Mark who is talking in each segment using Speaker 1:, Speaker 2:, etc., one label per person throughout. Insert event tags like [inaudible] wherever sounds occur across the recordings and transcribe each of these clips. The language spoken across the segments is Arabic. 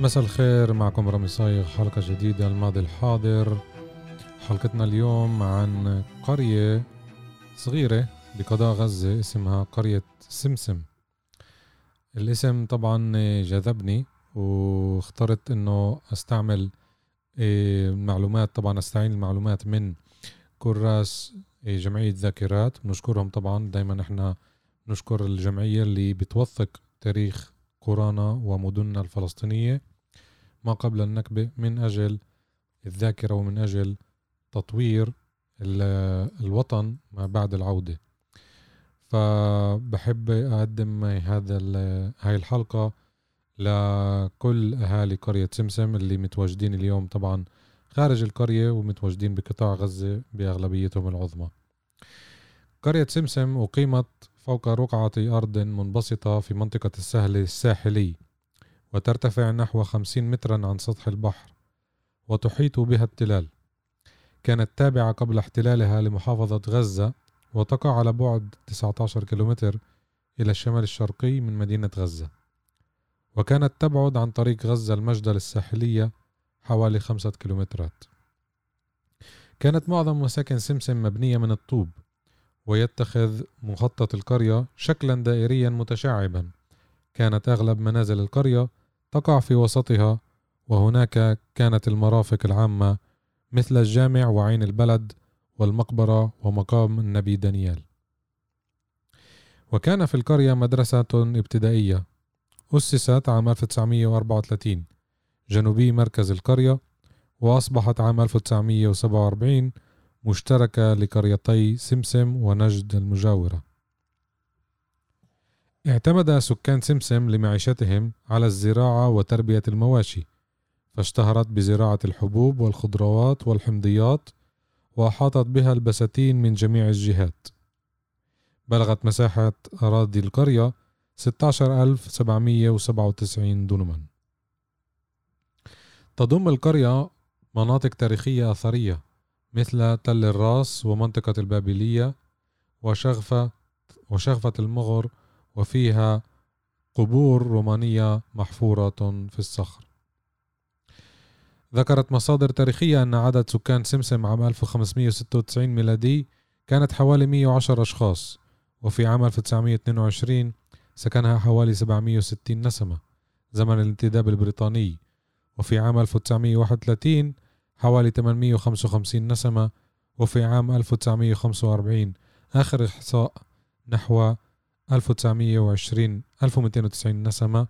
Speaker 1: مساء الخير معكم رامي صايغ حلقة جديدة الماضي الحاضر. حلقتنا اليوم عن قرية صغيرة بقضاء غزة اسمها قرية سمسم. الاسم طبعا جذبني واخترت إنه أستعمل إيه، معلومات طبعا أستعين المعلومات من كراس إيه، جمعية ذاكرات. بنشكرهم طبعا دايما إحنا نشكر الجمعية اللي بتوثق تاريخ قرانا ومدننا الفلسطينية. ما قبل النكبة من أجل الذاكرة ومن أجل تطوير الوطن ما بعد العودة. فبحب أقدم هذا هاي الحلقة لكل أهالي قرية سمسم اللي متواجدين اليوم طبعا خارج القرية ومتواجدين بقطاع غزة بأغلبيتهم العظمى. قرية سمسم أقيمت فوق رقعة أرض منبسطة في منطقة السهل الساحلي. وترتفع نحو خمسين مترا عن سطح البحر وتحيط بها التلال. كانت تابعة قبل احتلالها لمحافظة غزة وتقع على بعد 19 كيلومتر إلى الشمال الشرقي من مدينة غزة. وكانت تبعد عن طريق غزة المجدل الساحلية حوالي خمسة كيلومترات. كانت معظم مساكن سمسم مبنية من الطوب ويتخذ مخطط القرية شكلا دائريا متشعبا. كانت أغلب منازل القرية تقع في وسطها وهناك كانت المرافق العامة مثل الجامع وعين البلد والمقبرة ومقام النبي دانيال. وكان في القرية مدرسة ابتدائية أسست عام 1934 جنوبي مركز القرية وأصبحت عام 1947 مشتركة لقريتي سمسم ونجد المجاورة. اعتمد سكان سمسم لمعيشتهم على الزراعة وتربية المواشي فاشتهرت بزراعة الحبوب والخضروات والحمضيات وأحاطت بها البساتين من جميع الجهات. بلغت مساحة أراضي القرية 16797 دونما. تضم القرية مناطق تاريخية أثرية مثل تل الراس ومنطقة البابلية وشغفة وشغفة المغر وفيها قبور رومانية محفورة في الصخر. ذكرت مصادر تاريخية أن عدد سكان سمسم عام 1596 ميلادي كانت حوالي 110 أشخاص وفي عام 1922 سكنها حوالي 760 نسمة زمن الانتداب البريطاني. وفي عام 1931 حوالي 855 نسمة وفي عام 1945 آخر إحصاء نحو 1920 1290 نسمة.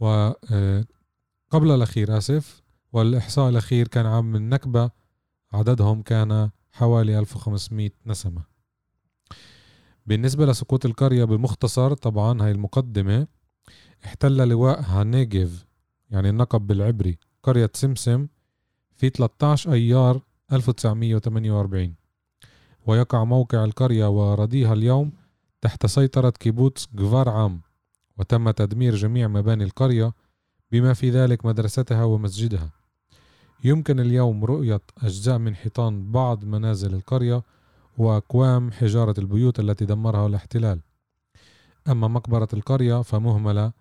Speaker 1: وقبل آه، الأخير آسف والإحصاء الأخير كان عام النكبة عددهم كان حوالي 1500 نسمة. بالنسبة لسقوط القرية بمختصر طبعا هاي المقدمة. احتل لواء هانيجيف يعني النقب بالعبري قرية سمسم في 13 أيار 1948 ويقع موقع القرية وأراضيها اليوم تحت سيطرة كيبوتس جفار عام وتم تدمير جميع مباني القرية بما في ذلك مدرستها ومسجدها. يمكن اليوم رؤية أجزاء من حيطان بعض منازل القرية وأكوام حجارة البيوت التي دمرها الاحتلال. أما مقبرة القرية فمهملة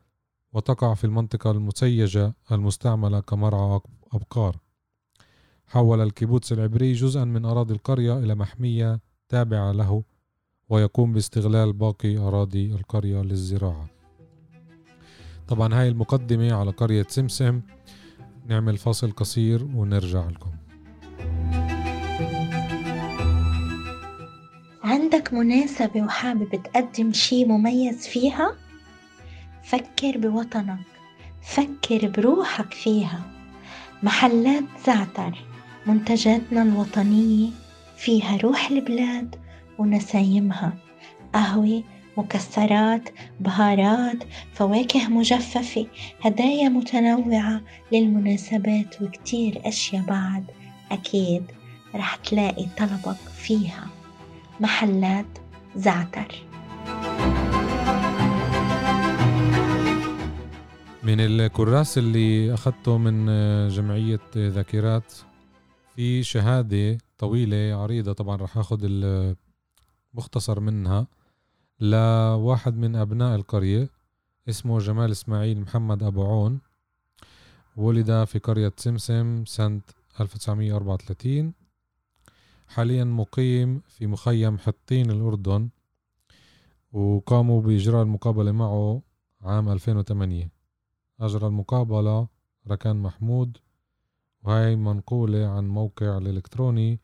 Speaker 1: وتقع في المنطقة المسيجة المستعملة كمرعى أبقار. حول الكيبوتس العبري جزءا من أراضي القرية إلى محمية تابعة له ويقوم باستغلال باقي أراضي القرية للزراعة. طبعا هاي المقدمة على قرية سمسم. نعمل فاصل قصير ونرجع لكم.
Speaker 2: عندك مناسبة وحابب تقدم شي مميز فيها؟ فكر بوطنك فكر بروحك فيها. محلات زعتر منتجاتنا الوطنية فيها روح البلاد. ونسايمها قهوة مكسرات بهارات فواكه مجففة. هدايا متنوعة للمناسبات وكتير أشياء بعد. أكيد رح تلاقي طلبك فيها. محلات زعتر.
Speaker 1: من الكراس اللي أخذته من جمعية ذاكرات في شهادة طويلة عريضة طبعا رح أخذ المختصر منها لواحد من أبناء القرية اسمه جمال إسماعيل محمد أبو عون ولد في قرية سمسم سنة 1934 حاليا مقيم في مخيم حطين الأردن وقاموا بإجراء المقابلة معه عام 2008 أجرى المقابلة ركان محمود وهي منقولة عن موقع الإلكتروني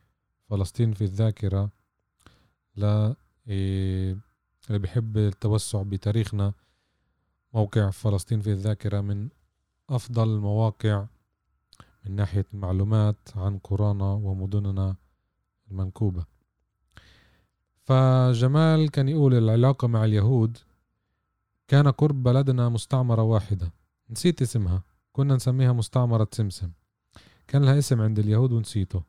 Speaker 1: فلسطين في الذاكرة. ل إيه، اللي بيحب التوسع بتاريخنا موقع فلسطين في الذاكرة من أفضل المواقع من ناحية المعلومات عن قرانا ومدننا المنكوبة. فجمال كان يقول العلاقة مع اليهود كان قرب بلدنا مستعمرة واحدة. نسيت اسمها. كنا نسميها مستعمرة سمسم. كان لها اسم عند اليهود ونسيته.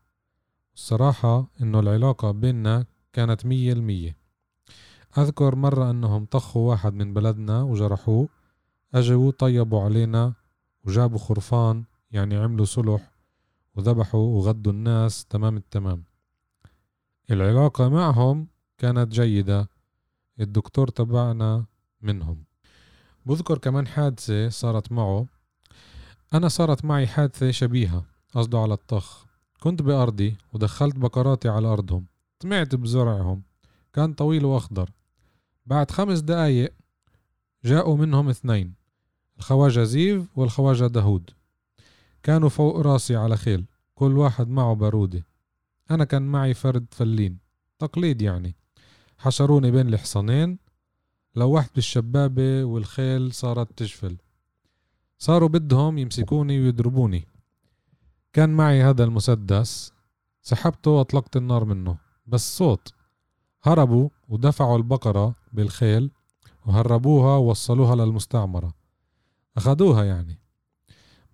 Speaker 1: الصراحة إنه العلاقة بيننا كانت مية المية أذكر مرة أنهم طخوا واحد من بلدنا وجرحوه. أجوا طيبوا علينا وجابوا خرفان يعني عملوا صلح وذبحوا وغدوا الناس. تمام التمام. العلاقة معهم كانت جيدة. الدكتور تبعنا منهم. بذكر كمان حادثة صارت معه. أنا صارت معي حادثة شبيهة قصده على الطخ. كنت بأرضي ودخلت بقراتي على أرضهم. طمعت بزرعهم. كان طويل وأخضر. بعد خمس دقايق جاءوا منهم اثنين الخواجة زيف والخواجة داود كانوا فوق راسي على خيل كل واحد معه بارودة. أنا كان معي فرد فلين تقليد يعني. حشروني بين الحصانين لوحت بالشبابة والخيل صارت تجفل صاروا بدهم يمسكوني ويضربوني. كان معي هذا المسدس سحبته وأطلقت النار منه. بس صوت. هربوا ودفعوا البقرة بالخيل وهربوها ووصلوها للمستعمرة. أخذوها يعني.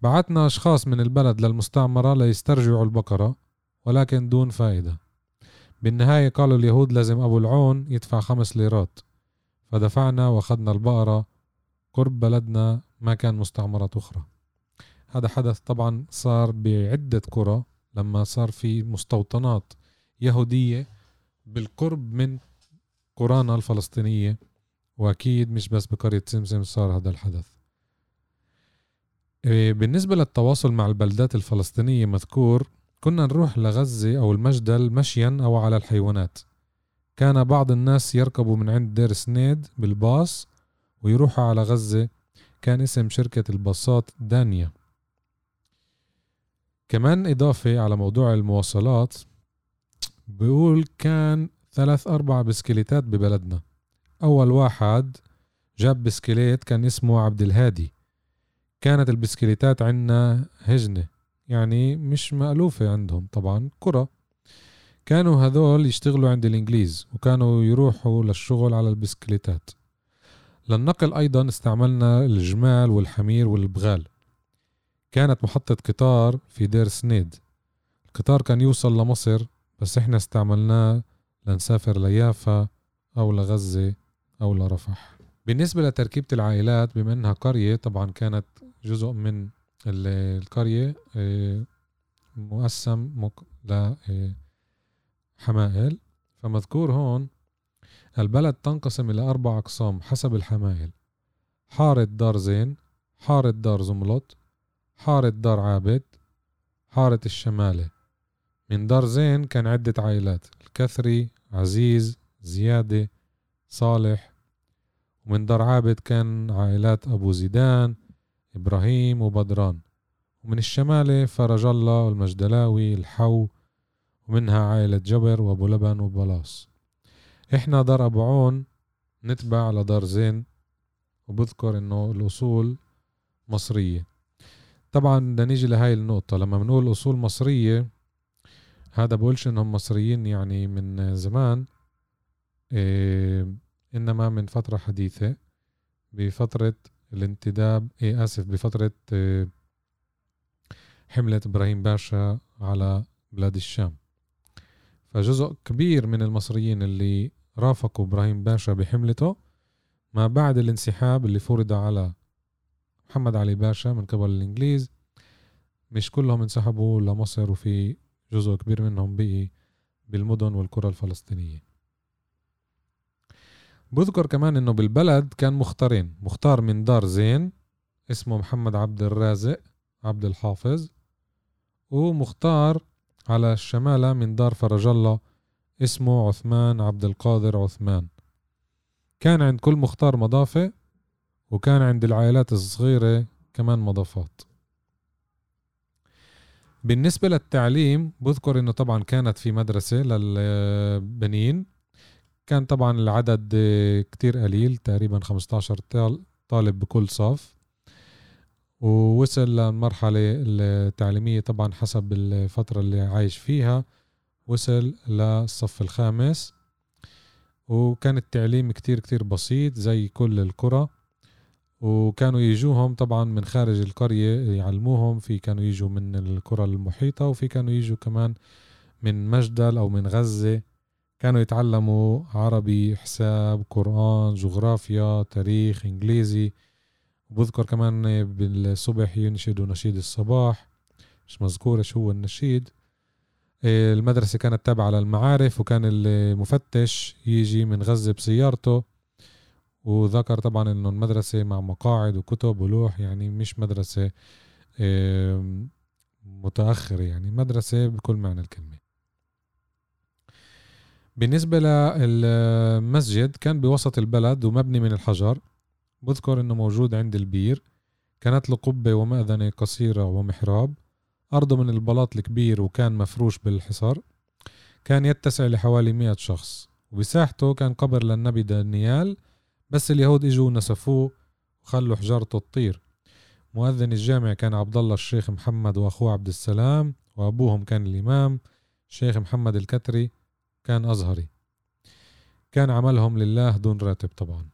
Speaker 1: بعتنا أشخاص من البلد للمستعمرة ليسترجعوا البقرة ولكن دون فائدة. بالنهاية قالوا اليهود لازم أبو العون يدفع خمس ليرات. فدفعنا وأخذنا البقرة. قرب بلدنا ما كان مستعمرة أخرى. هذا حدث طبعا صار بعدة قرى لما صار في مستوطنات. يهودية بالقرب من قرانا الفلسطينية وأكيد مش بس بقرية سمسم صار هذا الحدث. إيه، بالنسبة للتواصل مع البلدات الفلسطينية مذكور كنا نروح لغزة أو المجدل مشيا أو على الحيوانات. كان بعض الناس يركبوا من عند دير سنيد بالباص ويروحوا على غزة. كان اسم شركة الباصات دانيا. كمان إضافة على موضوع المواصلات بيقول كان ثلاث أربع بسكليتات ببلدنا. أول واحد جاب بسكليت كان اسمه عبد الهادي. كانت البسكليتات عنا هجنة يعني مش مألوفة عندهم طبعا كرة. كانوا هذول يشتغلوا عند الإنجليز وكانوا يروحوا للشغل على البسكليتات. للنقل أيضا استعملنا الجمال والحمير والبغال. كانت محطة قطار في دير سنيد. القطار كان يوصل لمصر بس إحنا استعملناه لنسافر ليافا أو لغزة أو لرفح. بالنسبة لتركيبة العائلات بما أنها قرية طبعا كانت جزء من القرية آه، مقسم لحمائل آه، فمذكور هون البلد تنقسم إلى أربع أقسام حسب الحمائل حارة دار زين حارة دار زملط حارة دار عابد حارة الشمالة. من دار زين كان عدة عائلات الكثري عزيز زيادة صالح. ومن دار عابد كان عائلات أبو زيدان إبراهيم وبدران. ومن الشمالة فرج الله والمجدلاوي الحو ومنها عائلة جبر وأبو لبن وبلاص. إحنا دار أبو عون نتبع لدار زين وبذكر إنه الأصول مصرية. طبعا بدنا نيجي لهاي النقطة لما بنقول أصول مصرية هذا بقولش إنهم مصريين يعني من زمان إيه إنما من فترة حديثة بفترة الانتداب إيه آسف بفترة آه، حملة إبراهيم باشا على بلاد الشام. فجزء كبير من المصريين اللي رافقوا إبراهيم باشا بحملته ما بعد الانسحاب اللي فرض على محمد علي باشا من قبل الإنجليز مش كلهم انسحبوا لمصر وفي جزء كبير منهم بقي بالمدن والقرى الفلسطينية. بذكر كمان إنه بالبلد كان مختارين. مختار من دار زين اسمه محمد عبد الرازق عبد الحافظ ومختار على الشمالة من دار فرج الله اسمه عثمان عبد القادر عثمان. كان عند كل مختار مضافة وكان عند العائلات الصغيرة كمان مضافات. بالنسبة للتعليم بذكر إنه طبعا كانت في مدرسة للبنين. كان طبعا العدد كتير قليل تقريبا 15 طالب بكل صف. ووصل للمرحلة التعليمية طبعا حسب الفترة اللي عايش فيها. وصل للصف الخامس. وكان التعليم كتير كتير بسيط زي كل القرى. وكانوا يجوهم طبعا من خارج القرية يعلموهم في كانوا يجوا من القرى المحيطة وفي كانوا يجوا كمان من مجدل أو من غزة. كانوا يتعلموا عربي حساب قرآن جغرافيا تاريخ إنجليزي. وبذكر كمان بالصبح ينشدوا نشيد الصباح. مش مذكور إيش هو النشيد. المدرسة كانت تابعة للمعارف وكان المفتش يجي من غزة بسيارته. وذكر طبعا إنه المدرسة مع مقاعد وكتب ولوح يعني مش مدرسة متأخرة يعني مدرسة بكل معنى الكلمة. بالنسبة للمسجد كان بوسط البلد ومبني من الحجر. بذكر إنه موجود عند البير. كانت له قبة ومأذنة قصيرة ومحراب. أرضه من البلاط الكبير وكان مفروش بالحصر كان يتسع لحوالي مئة شخص. وبساحته كان قبر للنبي دانيال بس اليهود إجوا نسفوه وخلوا حجارته تطير. مؤذن الجامع كان عبد الله الشيخ محمد وأخوه عبد السلام وأبوهم كان الإمام الشيخ محمد الكتري كان أزهري. كان عملهم لله دون راتب طبعا.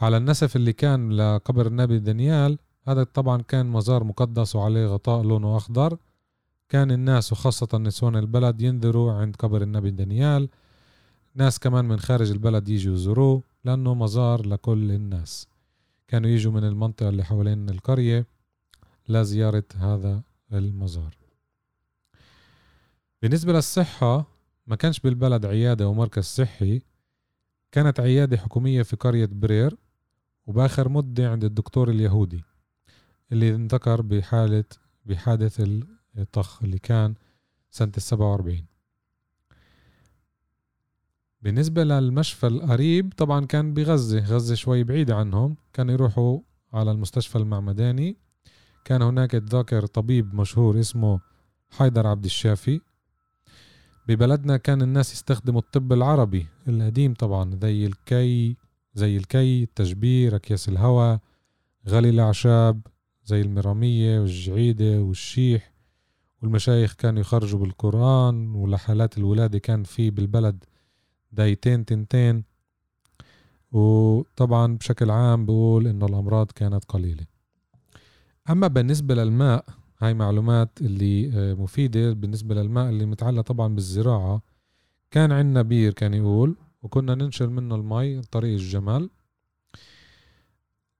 Speaker 1: على النسف اللي كان لقبر النبي دانيال هذا طبعا كان مزار مقدس وعليه غطاء لونه أخضر. كان الناس وخاصة نسوان البلد ينذروا عند قبر النبي دانيال ناس كمان من خارج البلد يجوا يزوروه لأنه مزار لكل الناس. كانوا يجوا من المنطقة اللي حوالين القرية لزيارة هذا المزار. بالنسبة للصحة ما كانش بالبلد عيادة ومركز صحي كانت عيادة حكومية في قرية برير وبآخر مدة عند الدكتور اليهودي اللي انذكر بحالة بحادث الطخ اللي كان سنة السبعة وأربعين. بالنسبة للمشفى القريب طبعا كان بغزة غزة شوي بعيدة عنهم. كانوا يروحوا على المستشفى المعمداني. كان هناك ذاكر طبيب مشهور اسمه حيدر عبد الشافي. ببلدنا كان الناس يستخدموا الطب العربي القديم طبعا زي الكي زي الكي التجبير أكياس الهواء غلي الأعشاب زي المرامية والجعيدة والشيح. والمشايخ كانوا يخرجوا بالقرآن ولحالات الولادة كان في بالبلد دايتين تنتين. وطبعا بشكل عام بقول إنه الأمراض كانت قليلة. أما بالنسبة للماء هاي معلومات اللي آه، مفيدة بالنسبة للماء اللي متعلق طبعا بالزراعة. كان عندنا بير كان يقول وكنا ننشر منه المي عن طريق الجمل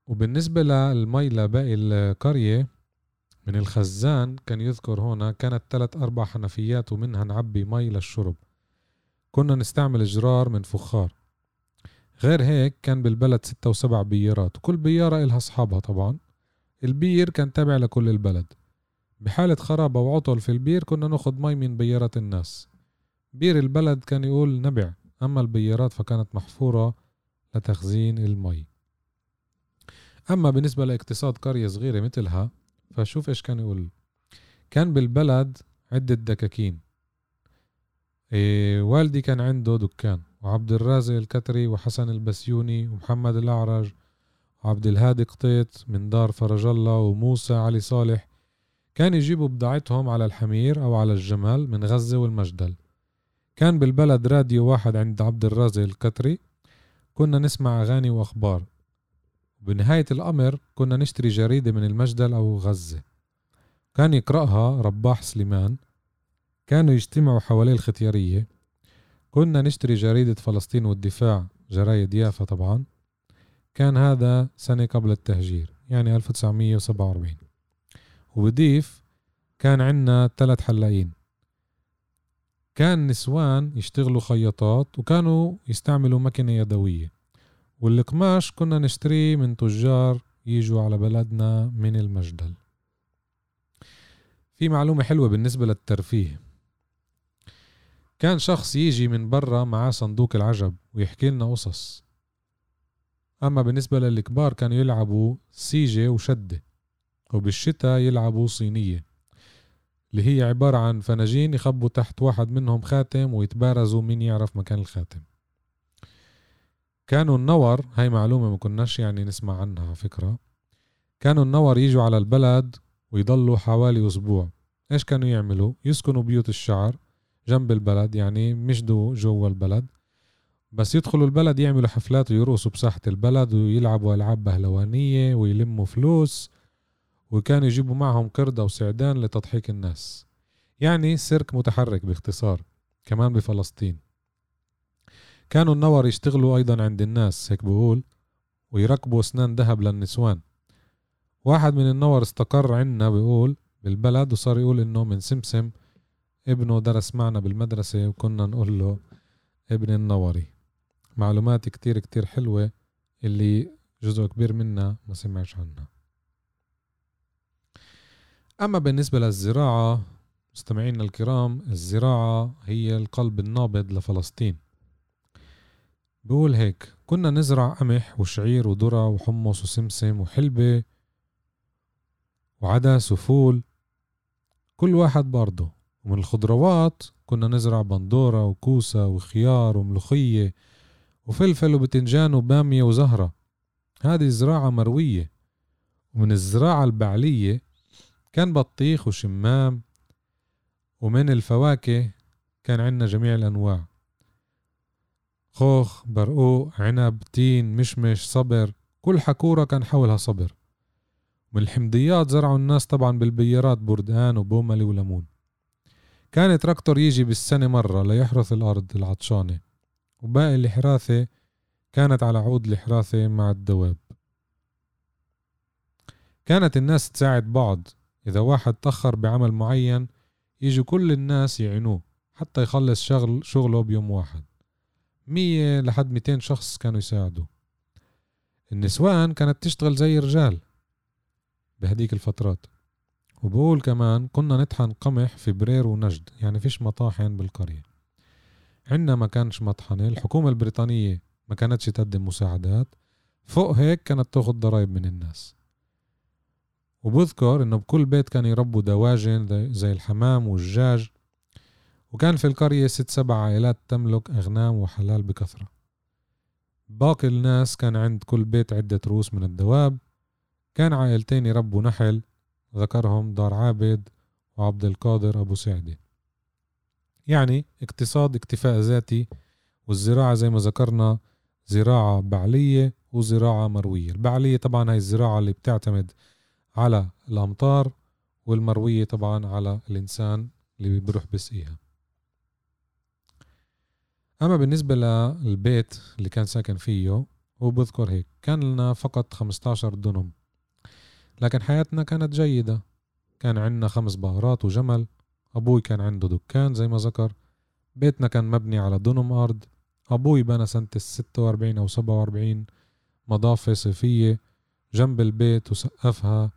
Speaker 1: وبالنسبة للمي لباقي القرية من الخزان كان يذكر هنا كانت ثلاث أربع حنفيات ومنها نعبي مي للشرب. كنا نستعمل جرار من فخار. غير هيك كان بالبلد ستة وسبع بيارات وكل بيارة إلها أصحابها طبعا. البير كان تابع لكل البلد. بحالة خراب أو عطل في البير كنا ناخد مي من بيارات الناس. بير البلد كان يقول نبع أما البيارات فكانت محفورة لتخزين المي. أما بالنسبة لاقتصاد قرية صغيرة مثلها فشوف إيش كان يقول. كان بالبلد عدة دكاكين. إيه والدي كان عنده دكان وعبد الرازق الكتري وحسن البسيوني ومحمد الأعرج وعبد الهادي قطيط من دار فرج الله وموسى علي صالح. كان يجيبوا بضاعتهم على الحمير أو على الجمال من غزة والمجدل. كان بالبلد راديو واحد عند عبد الرازق الكتري. كنا نسمع أغاني وأخبار. بنهاية الأمر كنا نشتري جريدة من المجدل أو غزة. كان يقرأها رباح سليمان. كانوا يجتمعوا حواليه الختيارية. كنا نشتري جريدة فلسطين والدفاع جرايد يافا طبعا. كان هذا سنة قبل التهجير يعني 1947 وبضيف كان عنا ثلاث حلاقين. كان نسوان يشتغلوا خياطات وكانوا يستعملوا مكنة يدوية. والقماش كنا نشتريه من تجار يجوا على بلدنا من المجدل. في معلومة حلوة بالنسبة للترفيه. كان شخص يجي من برا معاه صندوق العجب ويحكي لنا قصص. أما بالنسبة للكبار كانوا يلعبوا سيجة وشدة وبالشتاء يلعبوا صينية اللي هي عبارة عن فناجين يخبوا تحت واحد منهم خاتم ويتبارزوا مين يعرف مكان الخاتم. كانوا النور هاي معلومة ما كناش يعني نسمع عنها فكرة. كانوا النور يجوا على البلد ويضلوا حوالي أسبوع. إيش كانوا يعملوا؟ يسكنوا بيوت الشعر جنب البلد يعني مش دو جوا البلد. بس يدخلوا البلد يعملوا حفلات ويرقصوا بساحة البلد ويلعبوا ألعاب بهلوانية ويلموا فلوس. وكانوا يجيبوا معهم قردة وسعدان لتضحيك الناس. يعني سيرك متحرك باختصار كمان بفلسطين. كانوا النور يشتغلوا أيضا عند الناس هيك بقول ويركبوا أسنان ذهب للنسوان. واحد من النور استقر عنا بيقول بالبلد وصار يقول إنه من سمسم ابنه درس معنا بالمدرسة وكنا نقول له ابن النوري. معلومات كتير كتير حلوة اللي جزء كبير منها ما سمعش عنها. أما بالنسبة للزراعة مستمعينا الكرام الزراعة هي القلب النابض لفلسطين. بقول هيك كنا نزرع قمح وشعير وذرة وحمص وسمسم وحلبة وعدس وفول كل واحد برضه ومن الخضروات كنا نزرع بندورة وكوسة وخيار وملوخية وفلفل وبتنجان وبامية وزهرة. هذه زراعة مروية ومن الزراعة البعلية كان بطيخ وشمام ومن الفواكه كان عندنا جميع الأنواع. خوخ برقوق عنب تين مشمش صبر كل حكورة كان حولها صبر. من الحمضيات زرعوا الناس طبعا بالبيارات بردقان وبوملي وليمون. كان تراكتور يجي بالسنة مرة ليحرث الأرض العطشانة وباقي الحراثة كانت على عود الحراثة مع الدواب. كانت الناس تساعد بعض إذا واحد تأخر بعمل معين يجوا كل الناس يعينوه حتى يخلص شغل شغله بيوم واحد. مية لحد ميتين شخص كانوا يساعدوا النسوان كانت تشتغل زي الرجال بهديك الفترات. وبقول كمان كنا نطحن قمح في برير ونجد يعني فيش مطاحن بالقرية. عنا ما كانش مطحنة الحكومة البريطانية ما كانتش تقدم مساعدات. فوق هيك كانت تاخد ضرائب من الناس. وبذكر إنه بكل بيت كان يربوا دواجن زي الحمام والدجاج. وكان في القرية ست سبع عائلات تملك أغنام وحلال بكثرة. باقي الناس كان عند كل بيت عدة رؤوس من الدواب. كان عائلتين يربوا نحل ذكرهم دار عابد وعبد القادر أبو سعدة يعني اقتصاد اكتفاء ذاتي والزراعة زي ما ذكرنا زراعة بعلية وزراعة مروية. البعلية طبعا هاي الزراعة اللي بتعتمد على الأمطار والمروية طبعا على الإنسان اللي بيروح بسقيها أما بالنسبة للبيت اللي كان ساكن فيه هو بذكر هيك كان لنا فقط 15 دنم لكن حياتنا كانت جيدة. كان عندنا خمس بقرات وجمل. أبوي كان عنده دكان زي ما ذكر. بيتنا كان مبني على دنم أرض. أبوي بنى سنة الستة وأربعين أو سبعة وأربعين. مضافة صيفية جنب البيت وسقفها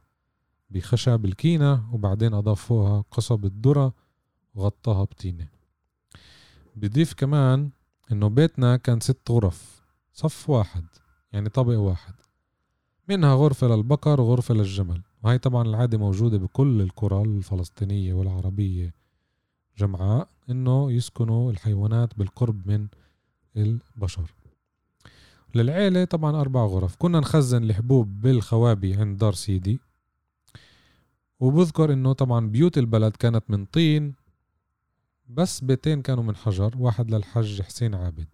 Speaker 1: بخشب الكينة وبعدين أضاف فوقها قصب الذرة وغطاها بطينة. بضيف كمان إنه بيتنا كان ست غرف. صف واحد يعني طابق واحد. منها غرفة للبقر وغرفة للجمل. وهي طبعا العادة موجودة بكل القرى الفلسطينية والعربية. جمعاء إنه يسكنوا الحيوانات بالقرب من البشر. للعيلة طبعا أربع غرف. كنا نخزن الحبوب بالخوابي عند دار سيدي. وبذكر إنه طبعا بيوت البلد كانت من طين بس بيتين كانوا من حجر واحد للحج حسين عابد.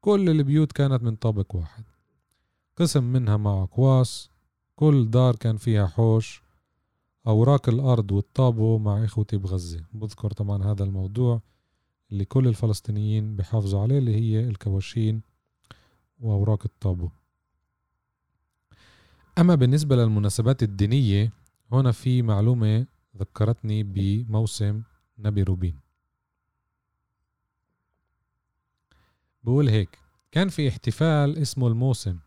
Speaker 1: كل البيوت كانت من طابق واحد. قسم منها مع أقواس كل دار كان فيها حوش أوراق الأرض والطابو مع إخوتي بغزة. بذكر طبعا هذا الموضوع اللي كل الفلسطينيين بحافظوا عليه اللي هي الكواشين وأوراق الطابو. أما بالنسبة للمناسبات الدينية هنا في معلومة ذكرتني بموسم نبي روبين. بقول هيك كان في احتفال اسمه الموسم.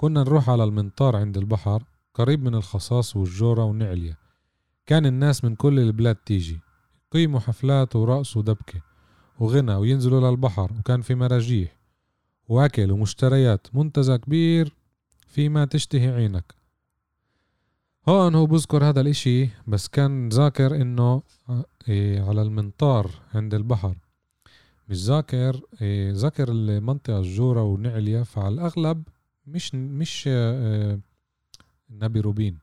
Speaker 1: كنا نروح على المنطار عند البحر قريب من الخصاص والجورة ونعلية كان الناس من كل البلاد تيجي. قيموا حفلات ورقص ودبكة وغنى وينزلوا للبحر وكان في مراجيح. وأكل ومشتريات منتزه كبير فيما تشتهي عينك. هون هو بذكر هذا الإشي بس كان ذاكر إنه إيه على المنطار عند البحر. مش ذاكر إيه ذاكر المنطقة الجورة ونعلية فعلى الأغلب مش مش إيه النبي روبين.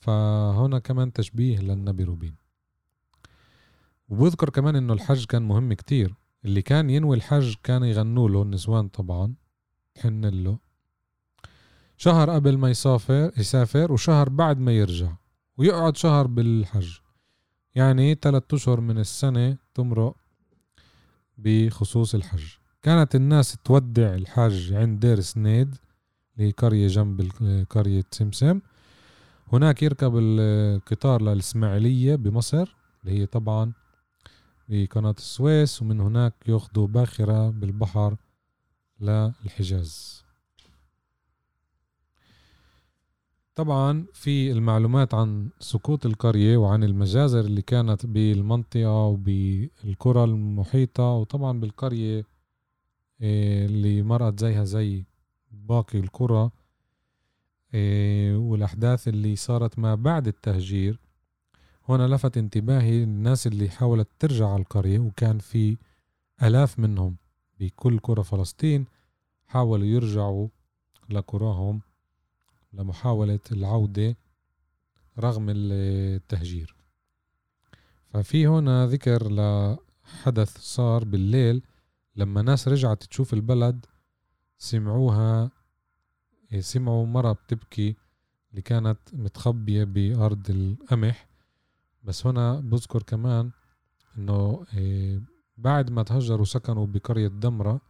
Speaker 1: فهنا كمان تشبيه للنبي روبين. وبذكر كمان إنه الحج كان مهم كتير. اللي كان ينوي الحج كان يغنوا له النسوان طبعا تحن له. شهر قبل ما يسافر يسافر وشهر بعد ما يرجع. ويقعد شهر بالحج. يعني ثلاثة أشهر من السنة تمرق بخصوص الحج. كانت الناس تودع الحج عند دير سنيد. اللي قرية جنب قرية سمسم هناك يركب القطار للإسماعيلية بمصر اللي هي طبعا بقناة السويس ومن هناك ياخذوا باخرة بالبحر للحجاز. طبعا في المعلومات عن سقوط القرية وعن المجازر اللي كانت بالمنطقة وبالقرى المحيطة وطبعا بالقرية آه، اللي مرقت زيها زي باقي القرى آه، والأحداث اللي صارت ما بعد التهجير. هنا لفت انتباهي الناس اللي حاولت ترجع على القرية وكان في ألاف منهم بكل قرى فلسطين حاولوا يرجعوا لقراهم لمحاولة العودة رغم التهجير. ففي هنا ذكر لحدث صار بالليل لما ناس رجعت تشوف البلد سمعوها سمعوا مرة بتبكي اللي كانت متخبية بأرض القمح. بس هنا بذكر كمان إنه إيه، بعد ما تهجروا سكنوا بقرية دمرة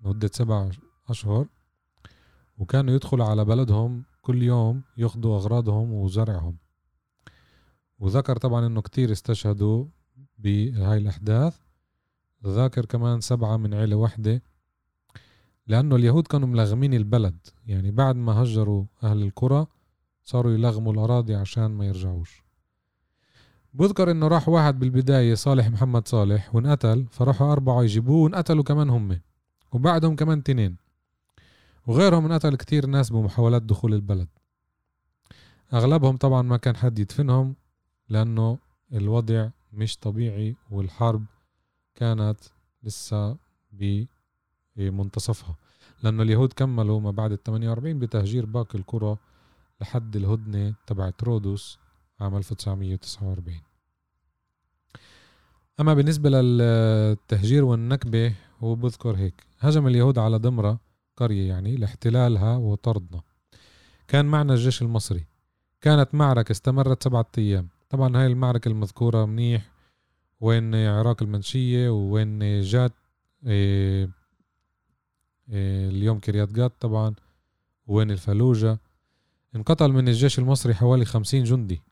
Speaker 1: مدة سبع أشهر وكانوا يدخلوا على بلدهم كل يوم ياخدوا أغراضهم وزرعهم. وذكر طبعا إنه كتير استشهدوا بهاي الأحداث. ذاكر كمان سبعة من عيلة واحدة لأنه اليهود كانوا ملغمين البلد. يعني بعد ما هجروا أهل القرى صاروا يلغموا الأراضي عشان ما يرجعوش. بذكر إنه راح واحد بالبداية صالح محمد صالح وانقتل فراحوا أربعة يجيبوه وانقتلوا كمان هم وبعدهم كمان تنين وغيرهم انقتل كتير ناس بمحاولات دخول البلد. أغلبهم طبعا ما كان حد يدفنهم لأنه الوضع مش طبيعي والحرب كانت لسه بمنتصفها لأنه اليهود كملوا ما بعد ال 48 بتهجير باقي القرى لحد الهدنة تبعت رودوس عام 1949 أما بالنسبة للتهجير والنكبة هو بذكر هيك. هجم اليهود على دمرة قرية يعني لاحتلالها وطردنا. كان معنا الجيش المصري. كانت معركة استمرت سبعة أيام. طبعا هاي المعركة المذكورة منيح وين عراق المنشية وين جات إيه اليوم كريات جات طبعا. وين الفلوجة انقتل من الجيش المصري حوالي خمسين جندي.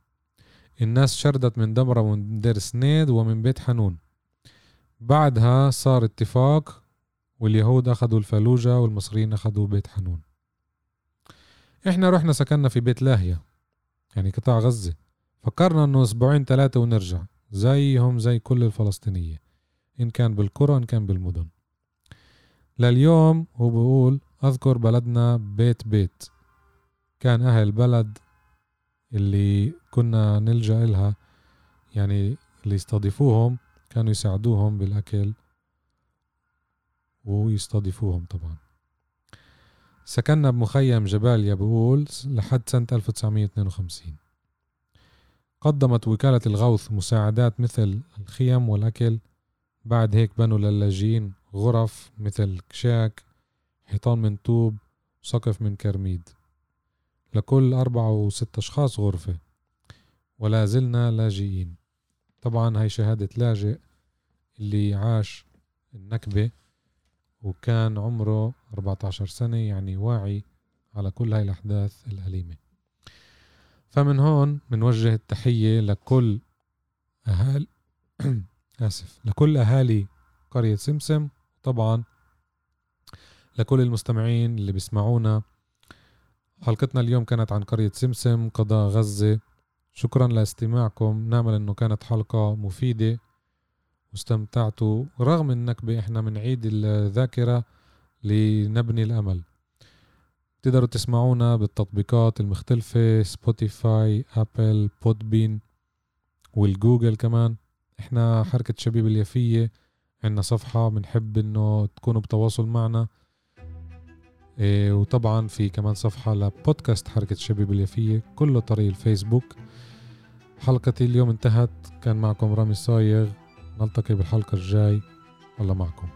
Speaker 1: الناس شردت من دمرة ومن دير سنيد ومن بيت حنون. بعدها صار اتفاق واليهود أخذوا الفلوجة والمصريين أخذوا بيت حنون. إحنا رحنا سكننا في بيت لاهية يعني قطاع غزة. فكرنا إنه أسبوعين ثلاثة ونرجع زيهم زي كل الفلسطينية. إن كان بالقرى إن كان بالمدن. لليوم هو بقول أذكر بلدنا بيت بيت. كان أهل البلد اللي كنا نلجأ إلها يعني اللي يستضيفوهم كانوا يساعدوهم بالأكل ويستضيفوهم طبعا. سكننا بمخيم جباليا بقول لحد سنة 1952 قدمت وكالة الغوث مساعدات مثل الخيم والأكل. بعد هيك بنوا للاجئين غرف مثل كشاك حيطان من طوب وسقف من كرميد. لكل أربعة وست أشخاص غرفة ولا زلنا لاجئين. طبعا هاي شهادة لاجئ اللي عاش النكبة وكان عمره 14 سنة يعني واعي على كل هاي الأحداث الأليمة. فمن هون بنوجه التحية لكل أهالي [clears throat] آسف لكل أهالي قرية سمسم طبعا لكل المستمعين اللي بيسمعونا. حلقتنا اليوم كانت عن قرية سمسم قضاء غزة. شكرا لاستماعكم. نأمل إنه كانت حلقة مفيدة واستمتعتوا رغم النكبة إحنا بنعيد الذاكرة لنبني الأمل. تقدروا تسمعونا بالتطبيقات المختلفة سبوتيفاي Apple Podbean والجوجل كمان. إحنا حركة شبيب اليافية. عندنا صفحة بنحب إنه تكونوا بتواصل معنا. إيه وطبعا في كمان صفحة لبودكاست حركة شبيب اليافية كله طريق الفيسبوك. حلقتي اليوم انتهت. كان معكم رامي صايغ. نلتقي بالحلقة الجاي. الله معكم.